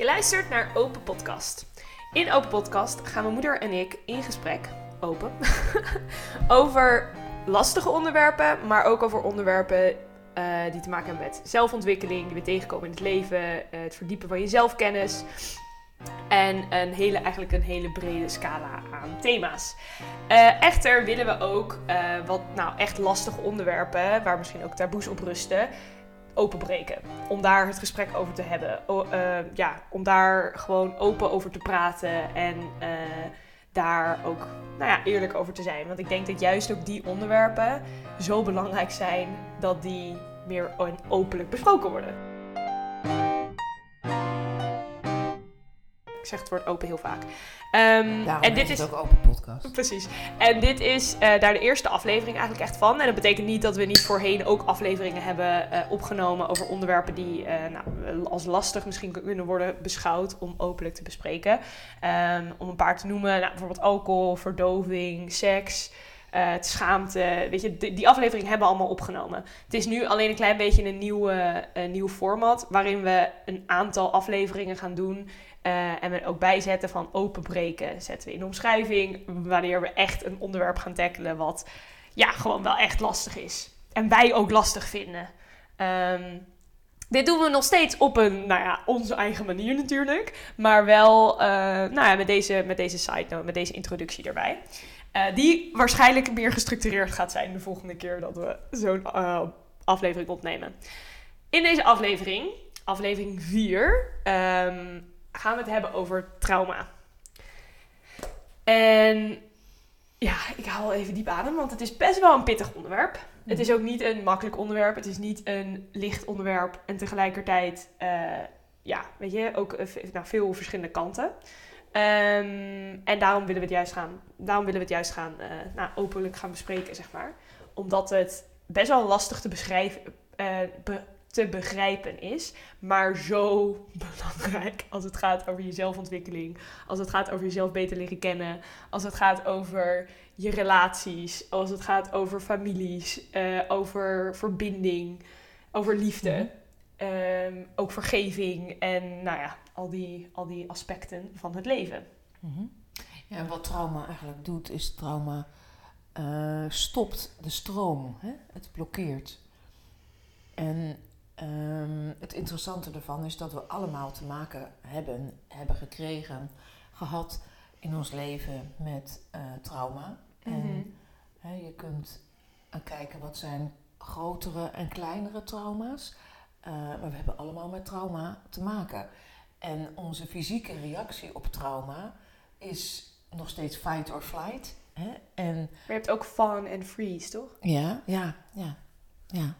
Je luistert naar Open Podcast. In Open Podcast gaan mijn moeder en ik in gesprek, open, over lastige onderwerpen, maar ook over onderwerpen eh, die te maken hebben met zelfontwikkeling, die we tegenkomen in het leven, eh, het verdiepen van je zelfkennis. En een hele, eigenlijk een hele brede scala aan thema's. Eh, echter willen we ook wat nou, echt lastige onderwerpen, waar misschien ook taboes op rusten, openbreken. Om daar het gesprek over te hebben. Eh, ja, om daar gewoon open over te praten en eh, daar ook nou ja, eerlijk over te zijn. Want ik denk dat juist ook die onderwerpen zo belangrijk zijn dat die meer openlijk besproken worden. Zeg het woord open heel vaak. Daarom en dit is ook open podcast. Precies. En dit is eh, daar de eerste aflevering eigenlijk echt van. En dat betekent niet dat we niet voorheen ook afleveringen hebben eh, opgenomen over onderwerpen die eh, nou, als lastig misschien kunnen worden beschouwd om openlijk te bespreken. Ehm, om een paar te noemen, nou, bijvoorbeeld alcohol, verdoving, seks. het schaamte, weet je, die, die aflevering hebben we allemaal opgenomen. Het is nu alleen een klein beetje een nieuwe, een nieuw format, waarin we een aantal afleveringen gaan doen eh, en er ook bijzetten van openbreken. Zetten we in omschrijving wanneer we echt een onderwerp gaan tackelen wat ja, gewoon wel echt lastig is. En wij ook lastig vinden. Ehm, dit doen we nog steeds op een, nou ja, onze eigen manier natuurlijk. Maar wel, eh, nou ja, met deze, met deze side note, met deze introductie erbij. Eh, die waarschijnlijk meer gestructureerd gaat zijn de volgende keer dat we zo'n aflevering opnemen. In deze aflevering, aflevering 4, ehm, gaan we het hebben over trauma. En ja, ik haal even diep adem, want het is best wel een pittig onderwerp. Het is ook niet een makkelijk onderwerp. Het is niet een licht onderwerp. En tegelijkertijd, eh, ja, weet je, ook eh, nou, veel verschillende kanten. Ehm, en daarom willen we het juist gaan, daarom willen we het juist gaan, eh, nou, openlijk gaan bespreken, zeg maar. Omdat het best wel lastig te beschrijven, be- te begrijpen is, maar zo belangrijk als het gaat over je zelfontwikkeling, als het gaat over jezelf beter leren kennen, als het gaat over je relaties, als het gaat over families, eh, over verbinding, over liefde, Mhm. ehm, ook vergeving en nou ja, al die, al die aspecten van het leven. Mhm. Ja, en wat trauma eigenlijk doet, is trauma eh, stopt de stroom. Hè? Het blokkeert. En ehm, het interessante ervan is dat we allemaal te maken hebben, hebben gekregen, gehad in ons leven met eh, trauma. Mhm. En hè, je kunt eh, kijken wat zijn grotere en kleinere trauma's. Eh, maar we hebben allemaal met trauma te maken. En onze fysieke reactie op trauma is nog steeds fight or flight. Hè? En Maar je hebt ook fun en freeze, toch? ja, ja, ja, ja.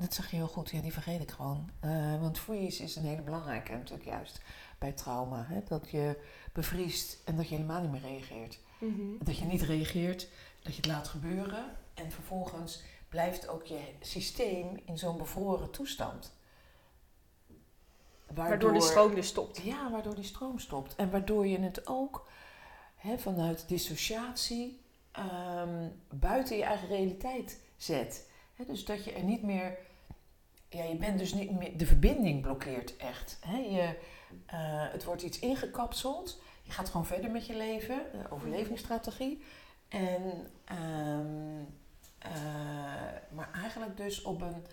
Dat zeg je heel goed. Ja, die vergeet ik gewoon. Eh, want freeze is een hele belangrijke natuurlijk juist bij trauma. Hè? Dat je bevriest en dat je helemaal niet meer reageert. Dat je niet reageert, dat je het laat gebeuren. En vervolgens blijft ook je systeem in zo'n bevroren toestand. Waardoor de stroom dus stopt. Ja, waardoor die stroom stopt. En waardoor je het ook hè, vanuit dissociatie ehm, buiten je eigen realiteit zet. Dus dat je er niet meer... Ja, je bent dus niet meer... De verbinding blokkeert echt. Hè? Je, eh, het wordt iets ingekapseld. Je gaat gewoon verder met je leven. Overlevingsstrategie. En... ehm, eh, maar eigenlijk dus op een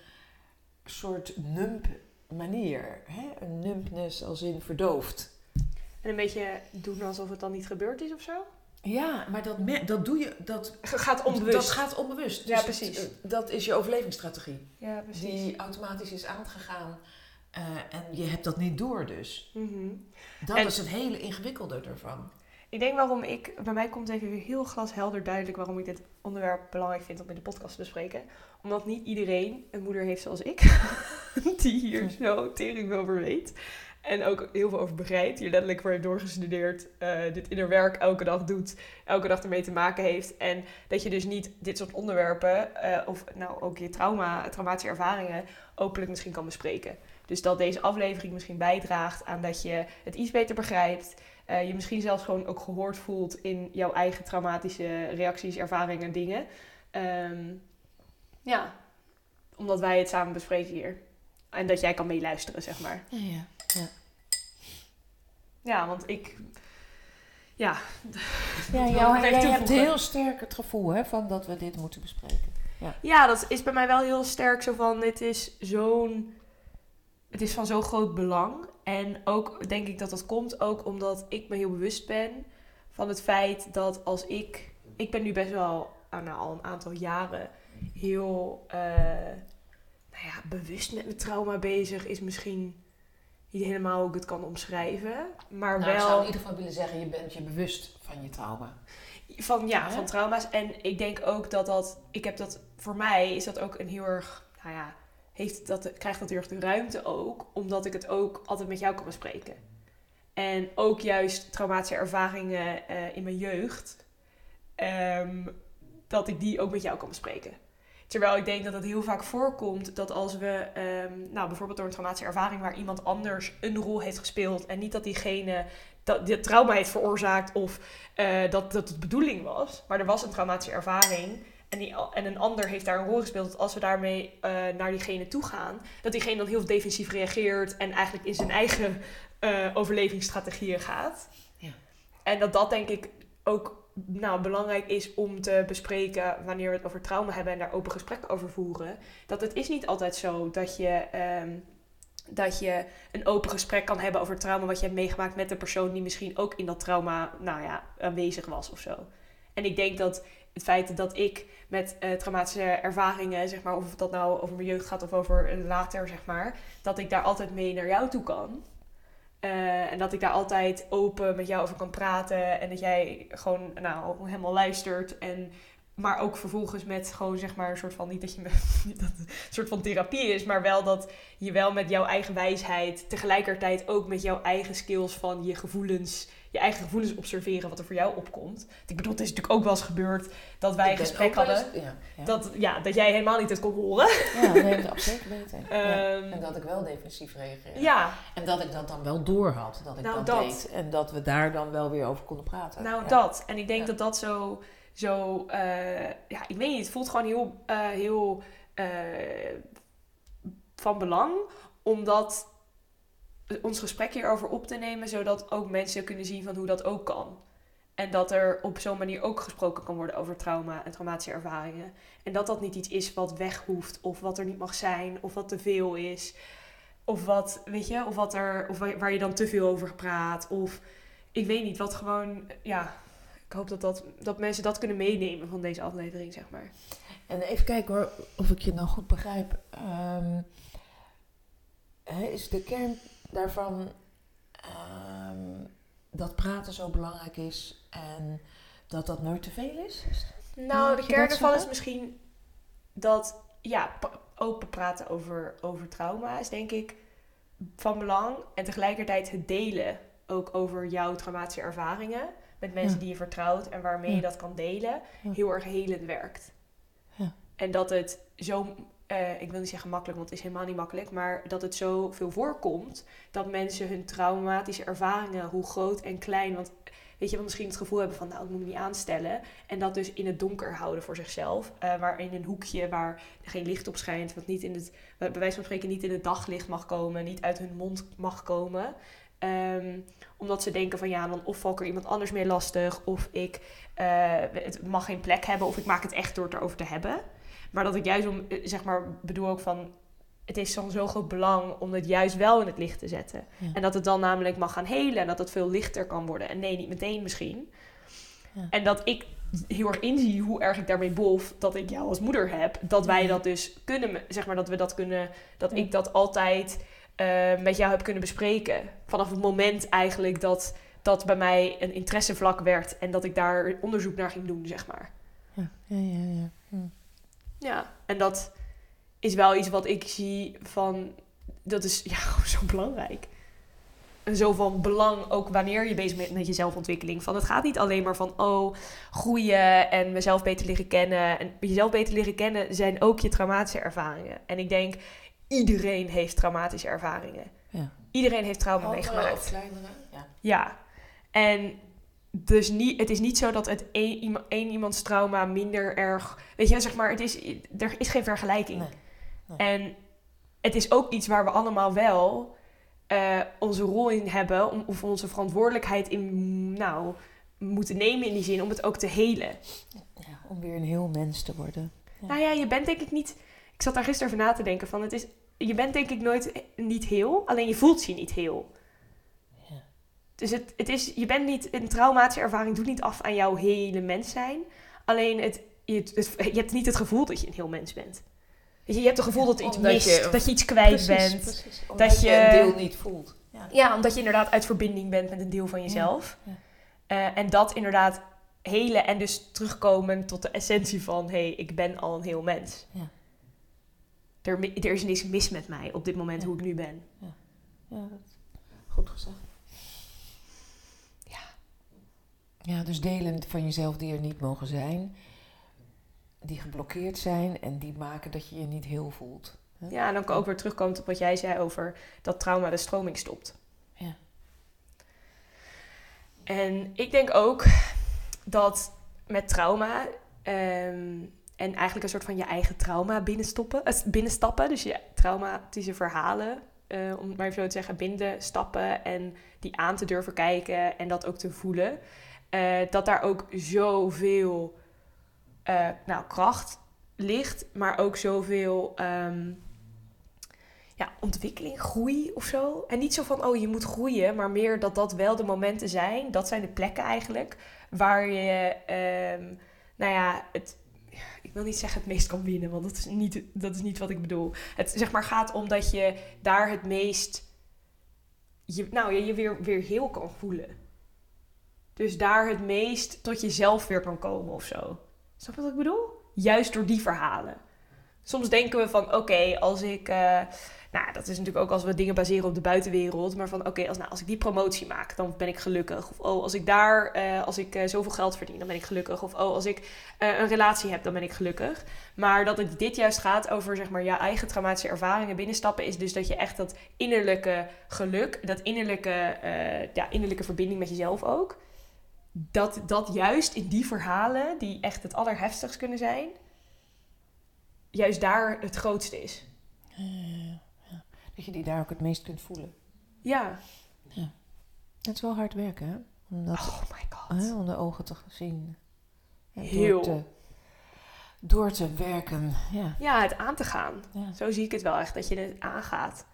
soort nump manier. Hè? Een numpness als in verdoofd. En een beetje doen alsof het dan niet gebeurd is of zo? Ja, maar dat, me- dat doe je... Dat, Gaat onbewust. Dat gaat onbewust. Ja, Dus precies. het- eh, dat is je overlevingsstrategie. Ja, precies. Die automatisch is aangegaan. eh, en je hebt dat niet door dus. Mhm. Dat En- is het hele ingewikkelde ervan. Ik denk waarom ik, bij mij komt even weer heel glashelder duidelijk waarom ik dit onderwerp belangrijk vind om in de podcast te bespreken. Omdat niet iedereen een moeder heeft zoals ik, die hier zo tering over weet. En ook heel veel over begrijpt, hier letterlijk voor heeft doorgestudeerd, eh, dit in haar werk elke dag doet, elke dag ermee te maken heeft. En dat je dus niet dit soort onderwerpen, eh, of nou ook je trauma, traumatische ervaringen, openlijk misschien kan bespreken. Dus dat deze aflevering misschien bijdraagt aan dat je het iets beter begrijpt, eh, je misschien zelfs gewoon ook gehoord voelt in jouw eigen traumatische reacties, ervaringen, dingen. Ehm, ja, omdat wij het samen bespreken hier. En dat jij kan meeluisteren, zeg maar. Ja. Ja. Ja, want ik... Ja. Ja, jou, jij hebt heel sterk het gevoel hè, van dat we dit moeten bespreken. Ja, dat is bij mij wel heel sterk zo van, dit is zo'n... Het is van zo'n groot belang. En ook denk ik dat dat komt ook omdat ik me heel bewust ben van het feit dat als ik... Ik ben nu best wel nou, al een aantal jaren heel eh, nou ja, bewust met mijn trauma bezig. Is misschien niet helemaal hoe ik het kan omschrijven. Maar Nou, ik zou in ieder geval willen zeggen, je bent je bewust van je trauma. Van, ja, van trauma's. En ik denk ook dat dat... Ik heb dat... Voor mij is dat ook een heel erg... Nou ja, heeft dat, krijgt dat heel erg de ruimte ook. Omdat ik het ook altijd met jou kan bespreken. En ook juist traumatische ervaringen eh, in mijn jeugd. ehm, dat ik die ook met jou kan bespreken. Terwijl ik denk dat het heel vaak voorkomt dat als we, ehm, nou bijvoorbeeld door een traumatische ervaring waar iemand anders een rol heeft gespeeld en niet dat diegene dat dit trauma heeft veroorzaakt of eh, dat dat de bedoeling was, maar er was een traumatische ervaring en, die, en een ander heeft daar een rol gespeeld, dat als we daarmee eh, naar diegene toe gaan, dat diegene dan heel defensief reageert en eigenlijk in zijn eigen eh, overlevingsstrategieën gaat. Ja. En dat dat denk ik ook nou, belangrijk is om te bespreken wanneer we het over trauma hebben en daar open gesprekken over voeren. Dat het is niet altijd zo dat je, ehm, dat je een open gesprek kan hebben over trauma wat je hebt meegemaakt met de persoon die misschien ook in dat trauma nou ja, aanwezig was of zo. En ik denk dat het feit dat ik met eh, traumatische ervaringen, zeg maar, of dat nou over mijn jeugd gaat of over later, zeg maar, dat ik daar altijd mee naar jou toe kan. Eh, en dat ik daar altijd open met jou over kan praten. En dat jij gewoon nou, helemaal luistert. En, maar ook vervolgens met gewoon zeg maar een soort van, niet dat je dat een soort van therapie is, maar wel dat je wel met jouw eigen wijsheid, tegelijkertijd ook met jouw eigen skills van je gevoelens, je eigen gevoelens observeren wat er voor jou opkomt. Ik bedoel, het is natuurlijk ook wel eens gebeurd dat wij een gesprek hadden. eens- Ja, ja. Dat, ja, dat jij helemaal niet het kon horen. ja, nee, zeker weten. Ja. Ehm, En dat ik wel defensief reageerde. ja, En dat ik dat dan wel door had, dat ik Nou, dat, dat. deed. En dat we daar dan wel weer over konden praten. Nou, dat. En ik denk dat dat zo, zo eh, ja, ik weet niet, het voelt gewoon heel, eh, heel eh, van belang, omdat ons gesprek hierover op te nemen, zodat ook mensen kunnen zien van hoe dat ook kan. En dat er op zo'n manier ook gesproken kan worden over trauma en traumatische ervaringen. En dat dat niet iets is wat weg hoeft, of wat er niet mag zijn, of wat te veel is. Of wat, weet je, of, wat er, of waar je dan te veel over praat. Of ik weet niet, wat gewoon, ja, ik hoop dat, dat, dat mensen dat kunnen meenemen van deze aflevering, zeg maar. En even kijken hoor, of ik je nou goed begrijp. Ehm, is de kern daarvan ehm, dat praten zo belangrijk is en dat dat nooit te veel is? Is- Nou, de kern ervan is misschien dat, ja, open praten over, over trauma is denk ik van belang. En tegelijkertijd het delen ook over jouw traumatische ervaringen met mensen Ja. die je vertrouwt en waarmee je dat kan delen, heel erg helend werkt. Ja. En dat het zo, eh, ik wil niet zeggen makkelijk, want het is helemaal niet makkelijk, maar dat het zo veel voorkomt dat mensen hun traumatische ervaringen, hoe groot en klein, want weet je, misschien het gevoel hebben van, nou, dat moet ik niet aanstellen. En dat dus in het donker houden voor zichzelf. eh, waar in een hoekje waar geen licht op schijnt. Wat niet in het, bij wijze van spreken niet in het daglicht mag komen. Niet uit hun mond mag komen. Ehm, omdat ze denken van ja, dan of val ik er iemand anders mee lastig. Of ik, eh, het mag geen plek hebben. Of ik maak het echt door het erover te hebben. Maar dat ik juist om, eh, zeg maar, bedoel ook van... Het is van zo groot belang om het juist wel in het licht te zetten. Ja. En dat het dan namelijk mag gaan helen. En dat het veel lichter kan worden. En nee, niet meteen misschien. Ja. En dat ik heel erg inzie hoe erg ik daarmee bof dat ik jou als moeder heb. Dat wij dat dus kunnen, zeg maar dat we dat kunnen, dat Ja. ik dat altijd eh, met jou heb kunnen bespreken. Vanaf het moment eigenlijk dat dat bij mij een interessevlak werd en dat ik daar onderzoek naar ging doen, zeg maar. Ja, ja, ja. Ja. En dat is wel iets wat ik zie van, dat is ja, gewoon zo belangrijk. En zo van belang ook wanneer je bezig bent met je zelfontwikkeling. Van het gaat niet alleen maar van, oh, groeien en mezelf beter leren kennen. En jezelf beter leren kennen zijn ook je traumatische ervaringen. En ik denk, iedereen heeft traumatische ervaringen. Ja. Iedereen heeft trauma Grotere meegemaakt. of kleinere? Ja. Ja. En dus niet, het is niet zo dat het één, iema- één iemands trauma minder erg... Weet je, zeg maar, het is, er is geen vergelijking. Nee, nee. En het is ook iets waar we allemaal wel eh, onze rol in hebben, om, of onze verantwoordelijkheid in, nou, moeten nemen in die zin, om het ook te helen. Ja, om weer een heel mens te worden. Ja. Nou ja, je bent denk ik niet. Ik zat daar gisteren over na te denken van het is. Je bent denk ik nooit niet heel, alleen je voelt je niet heel. Dus het, het is, je bent niet, een traumatische ervaring doet niet af aan jouw hele mens zijn. Alleen het, je, het- je hebt niet het gevoel dat je een heel mens bent. Je, hebt het gevoel dat er iets Omdat mist, je- dat je iets kwijt Precies, bent. precies. Omdat Dat je je- een deel niet voelt. Ja. Ja, omdat je inderdaad uit verbinding bent met een deel van jezelf. ja. Eh, en dat inderdaad hele en dus terugkomen tot de essentie van... hé, hey, ik ben al een heel mens. Ja. Er, er is niks mis met mij op dit moment hoe ik nu ben. Ja, dat, goed gezegd. Ja. Ja, dus delen van jezelf die er niet mogen zijn, die geblokkeerd zijn en die maken dat je je niet heel voelt. hè? Ja, en dan ook weer terugkomen op wat jij zei over dat trauma de stroming stopt. Ja. En ik denk ook dat met trauma ehm, en eigenlijk een soort van je eigen trauma binnenstoppen, eh, binnenstappen, dus je traumatische verhalen, eh, om het maar even zo te zeggen, binnenstappen en die aan te durven kijken en dat ook te voelen, eh, dat daar ook zoveel eh, nou, kracht ligt, maar ook zoveel ehm, ja, ontwikkeling, groei of zo. En niet zo van, oh, je moet groeien, maar meer dat dat wel de momenten zijn. Dat zijn de plekken eigenlijk waar je, ehm, nou ja, het, ik wil niet zeggen het meest kan winnen, want dat is niet, dat is niet wat ik bedoel. Het zeg maar gaat om dat je daar het meest, je, nou, je, je weer, weer heel kan voelen. Dus daar het meest tot jezelf weer kan komen of zo. Snap wat ik bedoel? Juist door die verhalen. Soms denken we van, oké, als ik... eh, nou, dat is natuurlijk ook als we dingen baseren op de buitenwereld. Maar van, oké, als, nou, als ik die promotie maak, dan ben ik gelukkig. Of, oh, als ik daar, eh, als ik eh, zoveel geld verdien, dan ben ik gelukkig. Of, oh, als ik een relatie heb, dan ben ik gelukkig. Maar dat het dit juist gaat over, zeg maar, je eigen traumatische ervaringen binnenstappen... is dus dat je echt dat innerlijke geluk, dat innerlijke, ja, innerlijke verbinding met jezelf ook... Dat, dat juist in die verhalen, die echt het allerheftigst kunnen zijn... juist daar het grootste is. Dat je die daar ook het meest kunt voelen. Ja. Het is wel hard werken, hè? Om, dat, Oh my god. hè, om de ogen te zien. Ja, Heel. Door te, door te werken, ja. Ja, het aan te gaan. ja. Zo zie ik het wel echt, dat je het aangaat.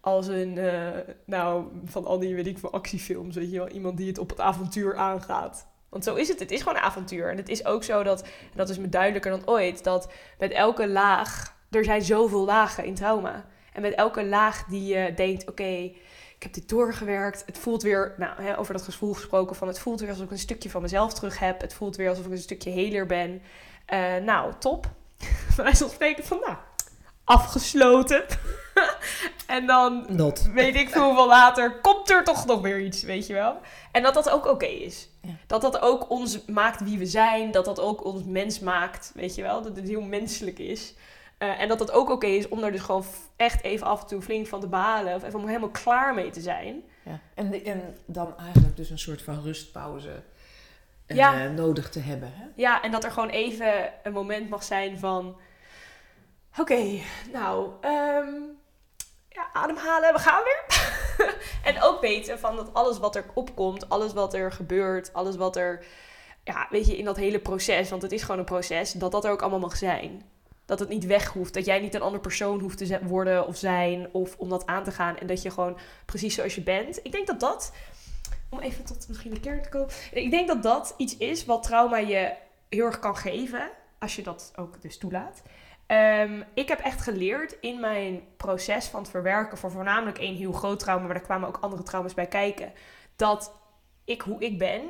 Als een, eh, nou, van al die, weet ik veel, actiefilms, weet je wel. Iemand die het op het avontuur aangaat. Want zo is het. Het is gewoon een avontuur. En het is ook zo dat, en dat is me duidelijker dan ooit, dat met elke laag, er zijn zoveel lagen in trauma. En met elke laag die je denkt, oké, ik heb dit doorgewerkt. Het voelt weer, nou, hè, over dat gevoel gesproken van, het voelt weer alsof ik een stukje van mezelf terug heb. Het voelt weer alsof ik een stukje heler ben. Eh, nou, top. Wij zal spreken van, nou, afgesloten. En dan Not. weet ik veel hoeveel later, komt er toch nog weer iets, weet je wel. En dat dat ook oké is. Ja. Dat dat ook ons maakt wie we zijn. Dat dat ook ons mens maakt, weet je wel. Dat het heel menselijk is. Eh, en dat het ook oké is om daar dus gewoon echt even af en toe flink van te behalen. Of even om helemaal klaar mee te zijn. Ja. En, de- en dan eigenlijk dus een soort van rustpauze eh, Ja. nodig te hebben. Hè? Ja, en dat er gewoon even een moment mag zijn van... Oké, nou, ehm, ja, ademhalen, we gaan weer. en ook weten van dat alles wat er opkomt, alles wat er gebeurt, alles wat er... Ja, weet je, in dat hele proces, want het is gewoon een proces, dat dat er ook allemaal mag zijn. Dat het niet weg hoeft, dat jij niet een andere persoon hoeft te worden of zijn, of om dat aan te gaan. En dat je gewoon precies zoals je bent. Ik denk dat dat, om even tot misschien de kern te komen. Ik denk dat dat iets is wat trauma je heel erg kan geven, als je dat ook dus toelaat. Ehm, ik heb echt geleerd in mijn proces van het verwerken van voornamelijk één heel groot trauma, maar er kwamen ook andere trauma's bij kijken, dat ik hoe ik ben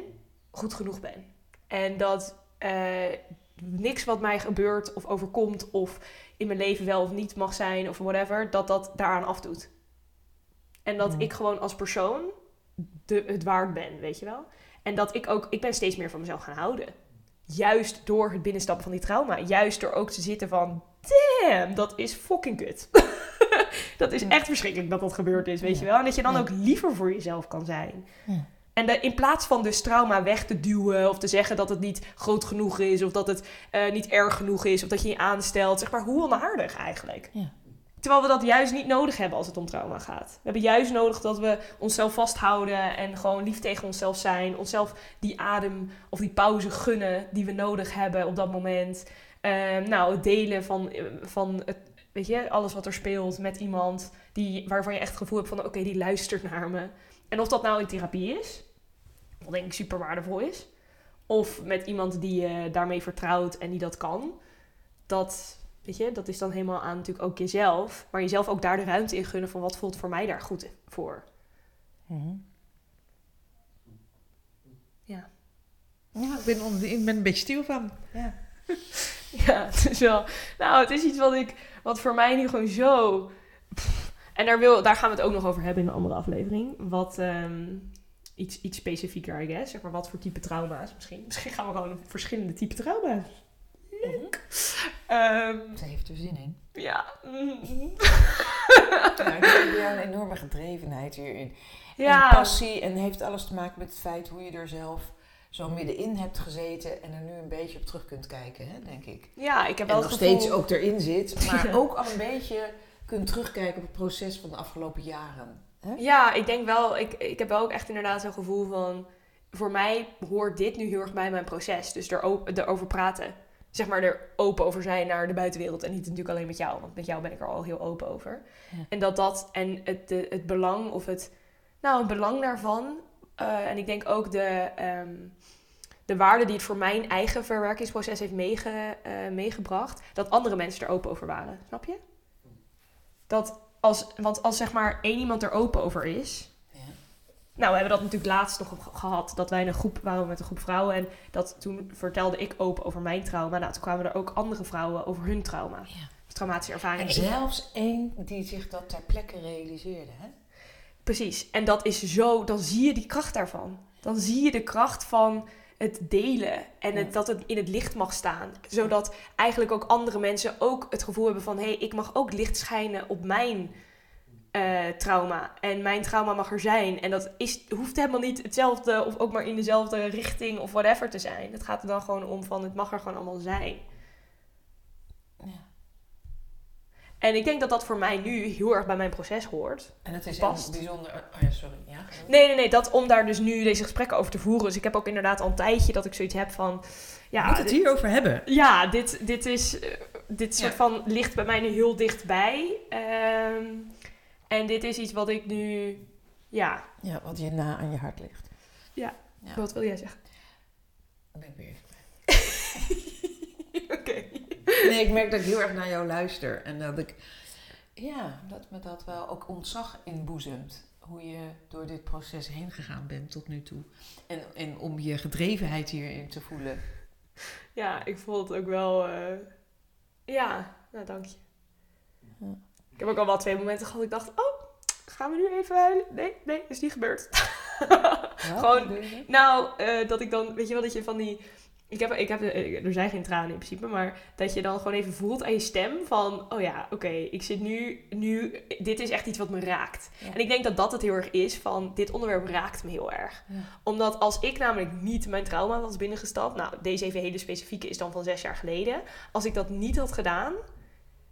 goed genoeg ben. En dat eh, niks wat mij gebeurt of overkomt of in mijn leven wel of niet mag zijn of whatever, dat dat daaraan afdoet. En dat Mm. ik gewoon als persoon de, het waard ben, weet je wel. En dat ik ook, ik ben steeds meer van mezelf gaan houden. Juist door het binnenstappen van die trauma. Juist door ook te zitten van, damn, dat is fucking kut. dat is echt verschrikkelijk dat dat gebeurd is, weet Ja. je wel. En dat je dan Ja. ook liever voor jezelf kan zijn. Ja. En de, in plaats van dus trauma weg te duwen of te zeggen dat het niet groot genoeg is of dat het eh, niet erg genoeg is of dat je je aanstelt, zeg maar, hoe onaardig eigenlijk. Ja. Terwijl we dat juist niet nodig hebben als het om trauma gaat. We hebben juist nodig dat we onszelf vasthouden en gewoon lief tegen onszelf zijn. Onszelf die adem of die pauze gunnen die we nodig hebben op dat moment. Ehm, nou, het delen van, van het, weet je, alles wat er speelt met iemand die, waarvan je echt het gevoel hebt van oké, die luistert naar me. En of dat nou in therapie is, wat denk ik super waardevol is. Of met iemand die je daarmee vertrouwt en die dat kan. Dat, weet je, dat is dan helemaal aan natuurlijk ook jezelf. Maar jezelf ook daar de ruimte in gunnen van wat voelt voor mij daar goed voor. Mhm. Ja. Ja, ik ben, on- ik ben een beetje stil van. Ja. Ja, het is wel. Nou, het is iets wat ik. Wat voor mij nu gewoon zo. Pff, en daar, wil, daar gaan we het ook nog over hebben in een andere aflevering. Wat. ehm, iets, iets specifieker, I guess. Zeg maar wat voor type trauma's misschien. Misschien gaan we gewoon verschillende type trauma's. Ehm, Ze heeft er zin in. ja. Ja, ik heb een enorme gedrevenheid hierin. En ja. passie en heeft alles te maken met het feit hoe je er zelf zo middenin hebt gezeten en er nu een beetje op terug kunt kijken, hè, denk ik. Ja, ik heb En wel nog het gevoel... steeds ook erin zit, maar Ja. ook al een beetje kunt terugkijken op het proces van de afgelopen jaren. Hè? Ja, ik denk wel, ik, ik heb wel ook echt inderdaad zo'n gevoel van, voor mij hoort dit nu heel erg bij mijn proces. Dus er, erover praten. Zeg maar er open over zijn naar de buitenwereld. En niet natuurlijk alleen met jou, want met jou ben ik er al heel open over. Ja. En dat dat, en het, de, het belang of het, nou het belang daarvan. eh, en ik denk ook de, ehm, de waarde die het voor mijn eigen verwerkingsproces heeft meege, eh, meegebracht. Dat andere mensen er open over waren, snap je? Dat als, want als zeg maar één iemand er open over is, Ja. nou, we hebben dat natuurlijk laatst nog ge- gehad. Dat wij in een groep waren met een groep vrouwen. En dat toen vertelde ik open over mijn trauma. Nou, toen kwamen er ook andere vrouwen over hun trauma. Ja. Traumatische ervaringen. En zelfs één die zich dat ter plekke realiseerde. Hè? Precies. En dat is zo, dan zie je die kracht daarvan. Dan zie je de kracht van het delen en het, dat het in het licht mag staan. Zodat eigenlijk ook andere mensen ook het gevoel hebben van... hé, hey, ik mag ook licht schijnen op mijn eh, trauma. En mijn trauma mag er zijn. En dat is, hoeft helemaal niet hetzelfde of ook maar in dezelfde richting of whatever te zijn. Het gaat er dan gewoon om van het mag er gewoon allemaal zijn. Ja. En ik denk dat dat voor mij nu heel erg bij mijn proces hoort. En het is Past. bijzonder. Oh ja, sorry. Ja, Nee, nee, nee. Dat om daar dus nu deze gesprekken over te voeren. Dus ik heb ook inderdaad al een tijdje dat ik zoiets heb van... Ja, Moet het dit- hierover hebben? ja dit, dit is... eh, dit soort Ja. van ligt bij mij nu heel dichtbij. Ehm, en dit is iets wat ik nu... Ja, ja, wat je na aan je hart ligt. Ja. wat wil jij zeggen? Dan ben ik weer even Oké. Nee, ik merk dat ik heel erg naar jou luister. En dat ik, ja, dat me dat wel ook ontzag inboezemt. Hoe je door dit proces heen gegaan bent tot nu toe. En, en om je gedrevenheid hierin te voelen. Ja, ik voel het ook wel... eh, Ja, nou dank je. Ja. Ik heb ook al wel twee momenten gehad dat ik dacht... Oh, gaan we nu even huilen? Nee, nee, is niet gebeurd. Gewoon-? Nou, eh, dat ik dan, weet je wel, dat je van die. Ik heb, ik heb, eh, er zijn geen tranen in principe, maar dat je dan gewoon even voelt aan je stem van, oh ja, oké, ik zit nu, nu, dit is echt iets wat me raakt. Ja. En ik denk dat dat het heel erg is van, dit onderwerp raakt me heel erg. Ja. Omdat als ik namelijk niet mijn trauma was binnengestapt, nou, deze even hele specifieke is dan van zes jaar geleden. Als ik dat niet had gedaan,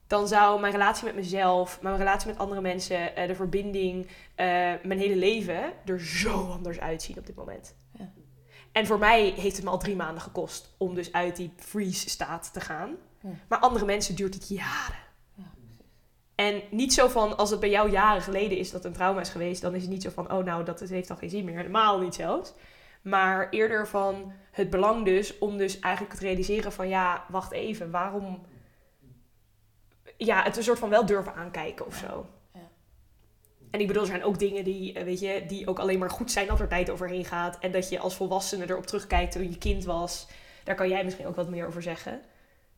dan zou mijn relatie met mezelf, mijn relatie met andere mensen, eh, de verbinding, eh, mijn hele leven er zo anders uitzien op dit moment. Ja. En voor mij heeft het me al drie maanden gekost om dus uit die freeze-staat te gaan. Ja. Maar andere mensen duurt het jaren. Ja. En niet zo van, als het bij jou jaren geleden is dat een trauma is geweest, dan is het niet zo van, oh nou, dat het heeft al geen zin meer. Helemaal niet zelfs. Maar eerder van het belang dus om dus eigenlijk het realiseren van, ja, wacht even, waarom... Ja, het een soort van wel durven aankijken of zo. En ik bedoel, er zijn ook dingen die, eh, weet je, die ook alleen maar goed zijn dat er tijd overheen gaat. En dat je als volwassene erop terugkijkt toen je kind was. Daar kan jij misschien ook wat meer over zeggen.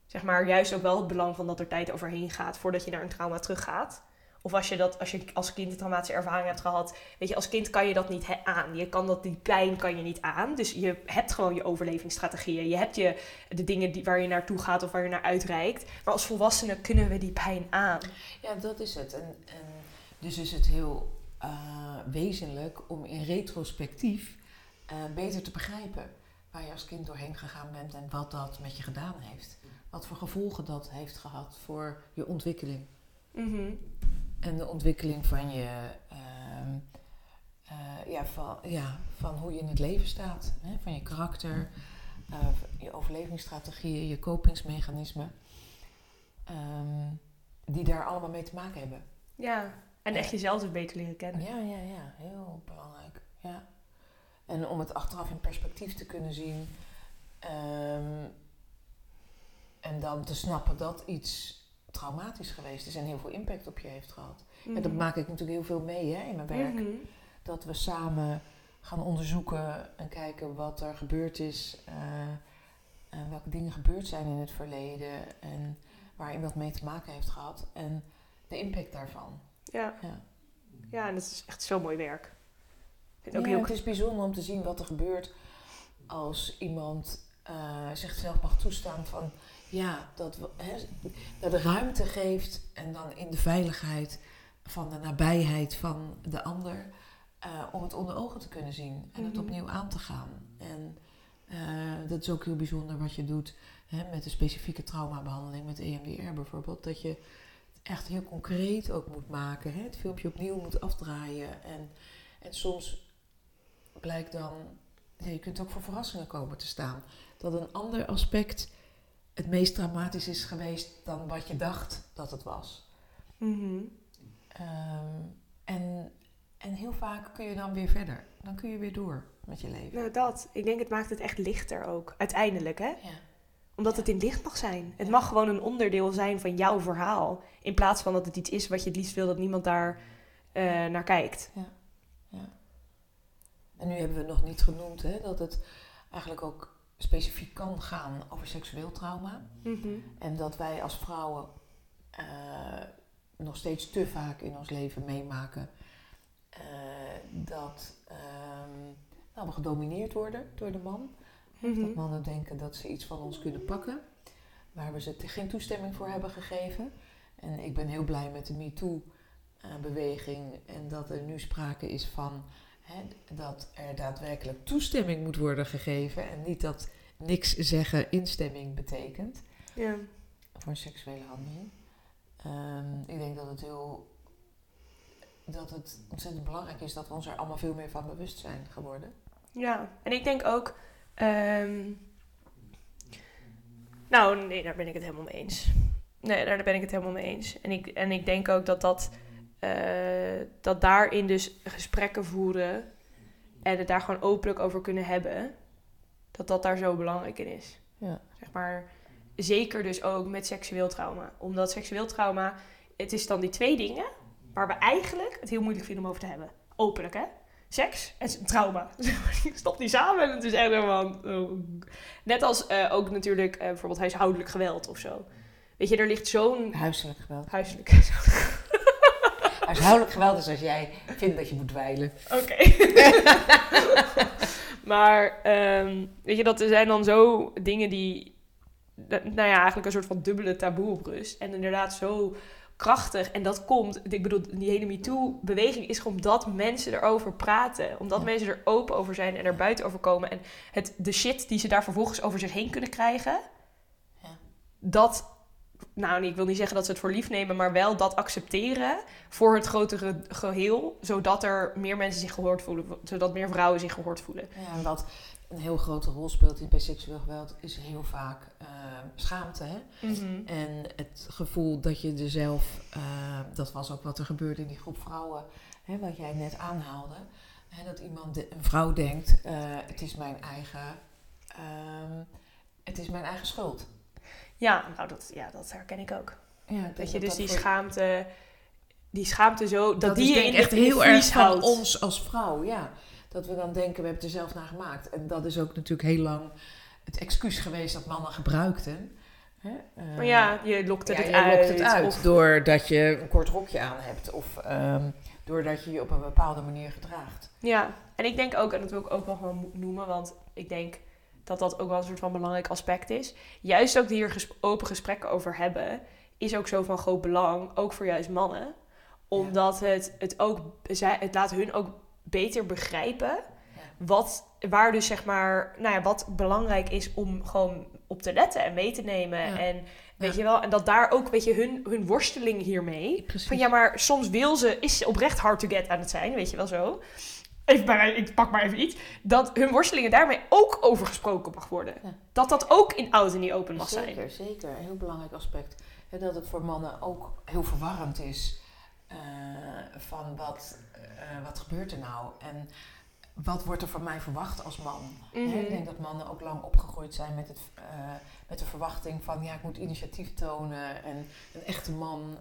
Zeg maar, juist ook wel het belang van dat er tijd overheen gaat voordat je naar een trauma teruggaat. Of als je dat, als je als kind een traumatische ervaring hebt gehad, weet je, als kind kan je dat niet aan. Je kan dat, die pijn kan je niet aan. Dus je hebt gewoon je overlevingsstrategieën. Je hebt je, de dingen die, waar je naartoe gaat of waar je naar uitreikt. Maar als volwassenen kunnen we die pijn aan. Ja, dat is het. En, en dus is het heel eh, wezenlijk om in retrospectief eh, beter te begrijpen waar je als kind doorheen gegaan bent en wat dat met je gedaan heeft. Wat voor gevolgen dat heeft gehad voor je ontwikkeling. Mhm. En de ontwikkeling van je, ehm, eh, ja, van, ja, van hoe je in het leven staat. Hè? Van je karakter, je overlevingsstrategieën, je kopingsmechanismen. ehm, die daar allemaal mee te maken hebben. Ja, en echt jezelf dus beter leren kennen. Ja, ja, ja, heel belangrijk. Ja. En om het achteraf in perspectief te kunnen zien. ehm, en dan te snappen dat iets traumatisch geweest is en heel veel impact op je heeft gehad. En dat Mhm. maak ik natuurlijk heel veel mee hè, in mijn werk. Mhm. Dat we samen gaan onderzoeken en kijken wat er gebeurd is. eh, en welke dingen gebeurd zijn in het verleden. En waarin dat mee te maken heeft gehad. En de impact daarvan. Ja. Ja. ja, en dat is echt zo mooi werk. Ik vind het ook Ja, heel het is bijzonder om te zien wat er gebeurt als iemand eh, zichzelf mag toestaan van ja, dat, dat de ruimte geeft en dan in de veiligheid van de nabijheid van de ander eh, om het onder ogen te kunnen zien en het Mhm. opnieuw aan te gaan. En eh, dat is ook heel bijzonder wat je doet met de specifieke traumabehandeling, met EMDR bijvoorbeeld, dat je echt heel concreet ook moet maken. Hè? Het filmpje opnieuw moet afdraaien en, en soms blijkt dan, ja, je kunt ook voor verrassingen komen te staan. Dat een ander aspect het meest traumatisch is geweest dan wat je dacht dat het was. Mhm. Ehm, en, en heel vaak kun je dan weer verder. Dan kun je weer door met je leven. Nou, dat. Ik denk het maakt het echt lichter ook. Uiteindelijk, hè? Ja. Omdat Ja. het in licht mag zijn. Het Ja. mag gewoon een onderdeel zijn van jouw verhaal. In plaats van dat het iets is wat je het liefst wil dat niemand daar eh, naar kijkt. En nu hebben we nog niet genoemd hè, dat het eigenlijk ook specifiek kan gaan over seksueel trauma. Mhm. En dat wij als vrouwen eh, nog steeds te vaak in ons leven meemaken eh, dat ehm, nou, we gedomineerd worden door de man. Mhm. Dat mannen denken dat ze iets van ons kunnen pakken, waar we ze geen toestemming voor hebben gegeven. En ik ben heel blij met de MeToo-beweging en dat er nu sprake is van hè, dat er daadwerkelijk toestemming moet worden gegeven en niet dat niks zeggen instemming betekent Ja. voor seksuele handeling. Ehm, ik denk dat het heel dat het ontzettend belangrijk is dat we ons er allemaal veel meer van bewust zijn geworden. ja, en ik denk ook... ehm, Nou, nee, daar ben ik het helemaal mee eens. Nee, daar ben ik het helemaal mee eens. En ik, en ik denk ook dat dat... eh, dat daarin dus gesprekken voeren... en het daar gewoon openlijk over kunnen hebben... dat dat daar zo belangrijk in is. Ja. Zeg maar, zeker dus ook met seksueel trauma. Omdat seksueel trauma, het is dan die twee dingen waar we eigenlijk het heel moeilijk vinden om over te hebben. Openlijk, hè? Seks en trauma. Stop die samen en het is echt helemaal... oh. Net als eh, ook natuurlijk eh, bijvoorbeeld huishoudelijk geweld of zo. Weet je, er ligt zo'n... Huiselijk geweld. Huiselijk... Huishoudelijk geweld is als jij vindt dat je moet dweilen. Oké. maar ehm, weet je, dat er zijn dan zo dingen die, nou ja, eigenlijk een soort van dubbele taboe op rust. En inderdaad zo krachtig. En dat komt, ik bedoel, die hele MeToo-beweging is gewoon omdat mensen erover praten. Omdat Ja. mensen er open over zijn en er buiten over komen. En het, de shit die ze daar vervolgens over zich heen kunnen krijgen, Ja. dat... Nou, ik wil niet zeggen dat ze het voor lief nemen, maar wel dat accepteren voor het grotere geheel, zodat er meer mensen zich gehoord voelen, zodat meer vrouwen zich gehoord voelen. Ja, wat een heel grote rol speelt in bij seksueel geweld is heel vaak eh, schaamte. Hè? En het gevoel dat je er zelf, eh, dat was ook wat er gebeurde in die groep vrouwen, hè, wat jij net aanhaalde. Hè, dat iemand, de- een vrouw denkt, eh, het is mijn eigen, ehm, het is mijn eigen schuld. Ja, nou dat, ja, dat herken ik ook. Ja, Dat je dus dat die schaamte, die schaamte zo, dat, dat die je in echt heel erg van houdt. ons als vrouw, ja. Dat we dan denken, we hebben het er zelf naar gemaakt. En dat is ook natuurlijk heel lang het excuus geweest dat mannen gebruikten. Hè? Eh, Maar ja, je lokt het, ja, het uit. lokt het uit Of, doordat je een kort rokje aan hebt. Of ehm, doordat je je op een bepaalde manier gedraagt. ja, en ik denk ook, en dat wil ik ook wel gewoon mo- noemen, want ik denk dat dat ook wel een soort van belangrijk aspect is. Juist ook hier ges- open gesprekken over hebben, is ook zo van groot belang, ook voor juist mannen. Omdat het, het ook, zij- het laat hun ook beter begrijpen wat, waar dus zeg maar, nou ja, wat belangrijk is om gewoon op te letten en mee te nemen. Ja. En Weet Ja. je wel? En dat daar ook, weet je, hun, hun worsteling hiermee. Precies. Van ja, maar soms wil ze, is ze oprecht hard to get aan het zijn, weet je wel zo. Even bij, ik pak maar even iets. Dat hun worstelingen daarmee ook over gesproken mag worden. Ja. Dat dat ook in oud en niet open mag zijn. Zeker, zeker. Een heel belangrijk aspect. Hè, dat het voor mannen ook heel verwarrend is. Eh, van wat, eh, wat gebeurt er nou? En wat wordt er van mij verwacht als man? Hè, Mhm. ik denk dat mannen ook lang opgegroeid zijn met, het, eh, met de verwachting van... ja, ik moet initiatief tonen en een echte man,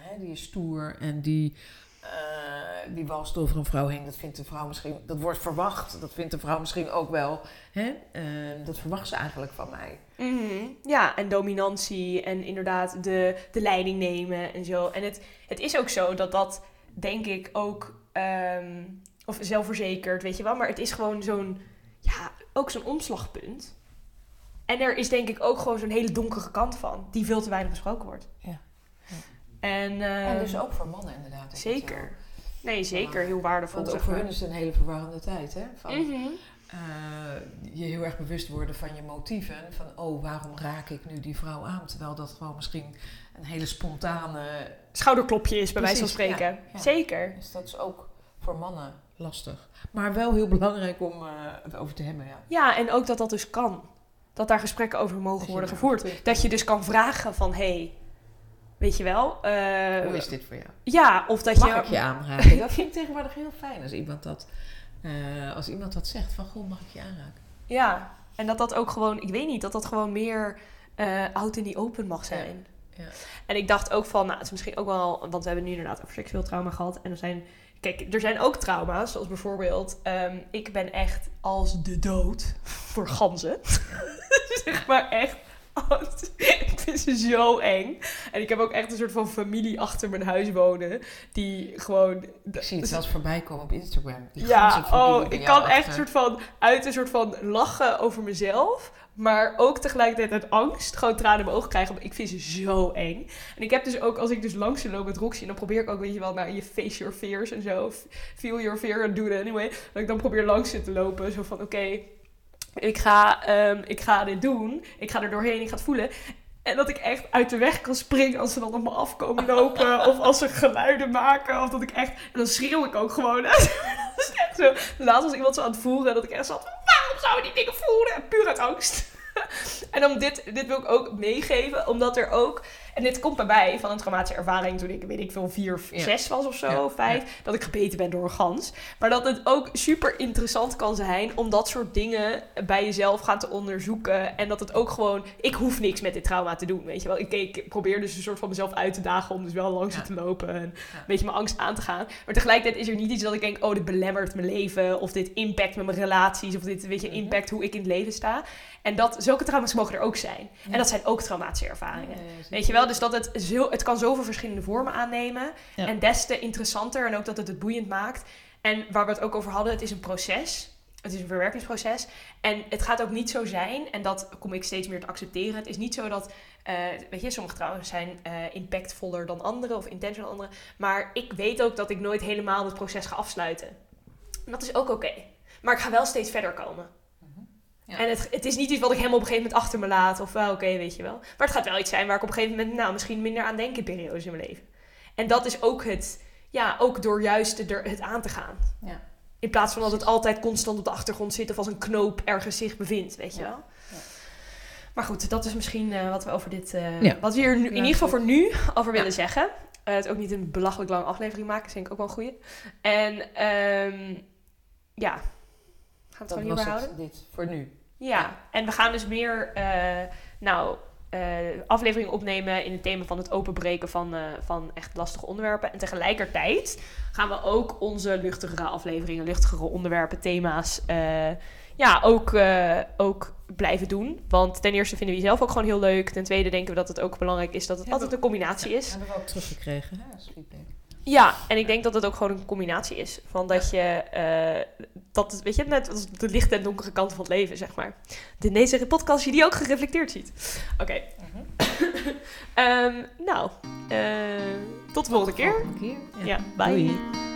hè, die is stoer en die... eh, die walst over een vrouw heen, dat vindt de vrouw misschien, dat wordt verwacht, dat vindt de vrouw misschien ook wel. Hè? Eh, dat verwacht ze eigenlijk van mij. Mhm. Ja, en dominantie en inderdaad de, de leiding nemen en zo. En het, het is ook zo dat dat, denk ik, ook... ehm, of zelfverzekerd, weet je wel. Maar het is gewoon zo'n... Ja, ook zo'n omslagpunt. En er is denk ik ook gewoon zo'n hele donkere kant van. Die veel te weinig besproken wordt. Ja. En, En ehm, dus ook voor mannen inderdaad. Zeker. Nee, zeker. Heel waardevol. Want ook voor hun is het een hele verwarrende tijd. Hè? Van, Mhm. eh, je heel erg bewust worden van je motieven. Van, oh, waarom raak ik nu die vrouw aan? Terwijl dat gewoon misschien een hele spontane... Schouderklopje is bij wijze van spreken. ja, ja. Zeker. Dus dat is ook voor mannen lastig. Maar wel heel belangrijk om eh, het over te hebben, ja. Ja, en ook dat dat dus kan. Dat daar gesprekken over mogen Dat worden gevoerd. Dat je dus kan vragen van, hey, weet je wel? eh, Hoe is dit voor jou? Ja, of dat Mag je... ik je aanraken? Dat vind ik tegenwoordig heel fijn als iemand dat, eh, als iemand dat zegt. Van, goh, mag ik je aanraken? Ja, en dat dat ook gewoon, ik weet niet, dat dat gewoon meer eh out in die open mag zijn. Ja, ja. En ik dacht ook van, nou, het is misschien ook wel, want we hebben nu inderdaad over seksueel trauma gehad. En er zijn, kijk, er zijn ook trauma's, zoals bijvoorbeeld, ehm, ik ben echt als de dood voor ganzen. zeg maar echt. Ik vind ze zo eng. En ik heb ook echt een soort van familie achter mijn huis wonen. Die gewoon. Ik zie het zelfs voorbij komen op Instagram. Die Ja, oh, ik kan echt een soort van uit een soort van lachen over mezelf. Maar ook tegelijkertijd uit angst gewoon tranen in mijn ogen krijgen. Maar ik vind ze zo eng. En ik heb dus ook, als ik dus langs ze loop met Roxy, dan probeer ik ook, weet je wel, naar je face your fears en zo. Feel your fear and do it anyway. Dat ik dan probeer langs ze te lopen. Zo van, oké, ik, ga, ehm, ik ga dit doen. Ik ga er doorheen, ik ga het voelen. En dat ik echt uit de weg kan springen als ze dan op me afkomen lopen. of als ze geluiden maken. Of dat ik echt... En dan schreeuw ik ook gewoon. dat is echt zo. Laatst was iemand zo aan het voeren. Dat ik echt zat waarom zou je die dingen voeren? En puur uit angst. en dan dit, dit wil ik ook meegeven. Omdat er ook... En dit komt bij mij van een traumatische ervaring toen ik, weet ik veel, vier, Ja. zes was of zo, Ja, vijf. Dat ik gebeten ben door een gans. Maar dat het ook super interessant kan zijn om dat soort dingen bij jezelf gaan te onderzoeken. En dat het ook gewoon, ik hoef niks met dit trauma te doen, weet je wel. Ik, ik probeer dus een soort van mezelf uit te dagen om dus wel langs het te lopen en een beetje mijn angst aan te gaan. Maar tegelijkertijd is er niet iets dat ik denk, oh, dit belemmert mijn leven. Of dit impact met mijn relaties. Of dit, weet je, Mhm. impact hoe ik in het leven sta. En dat, zulke trauma's mogen er ook zijn. En dat zijn ook traumatische ervaringen. Weet je wel, dus dat het, zo, het kan zoveel verschillende vormen aannemen. Ja. En des te interessanter en ook dat het het boeiend maakt. En waar we het ook over hadden, het is een proces. Het is een verwerkingsproces. En het gaat ook niet zo zijn, en dat kom ik steeds meer te accepteren. Het is niet zo dat, eh, weet je, sommige trouwens zijn eh, impactvoller dan andere of intenser dan andere. Maar ik weet ook dat ik nooit helemaal het proces ga afsluiten. En dat is ook oké. Maar ik ga wel steeds verder komen. Ja. En het, het is niet iets wat ik helemaal op een gegeven moment achter me laat. Of wel, oké, weet je wel. Maar het gaat wel iets zijn waar ik op een gegeven moment, nou, misschien minder aan denk in periodes in mijn leven. En dat is ook het, ja, ook door juist er het aan te gaan. Ja. In plaats van dat het altijd constant op de achtergrond zit of als een knoop ergens zich bevindt, weet je Ja. wel. Ja. Maar goed, dat is misschien eh, wat we over dit, eh, Ja. wat we hier nu, in Ja, ieder geval voor nu over Ja. willen zeggen. Eh, het ook niet een belachelijk lange aflevering maken, is denk ik ook wel een goeie. En ehm, ja, gaan we het Dat gewoon hierbij was houden? het, dit, voor nu. Ja, en we gaan dus meer, eh, nou, eh, afleveringen opnemen in het thema van het openbreken van, eh, van echt lastige onderwerpen. En tegelijkertijd gaan we ook onze luchtigere afleveringen, luchtigere onderwerpen, thema's, eh, ja, ook, eh, ook blijven doen. Want ten eerste vinden we die zelf ook gewoon heel leuk. Ten tweede denken we dat het ook belangrijk is dat het Ja, altijd een combinatie is. Hebben we ook teruggekregen, hè, als feedback. Ja, en ik denk dat het ook gewoon een combinatie is. Van dat je, eh, dat weet je, net als de lichte en donkere kant van het leven, zeg maar. De deze podcast je die ook gereflecteerd ziet. Oké, Ehm, nou, eh, tot de volgende keer. Volgende keer. Ja, bye. Doei.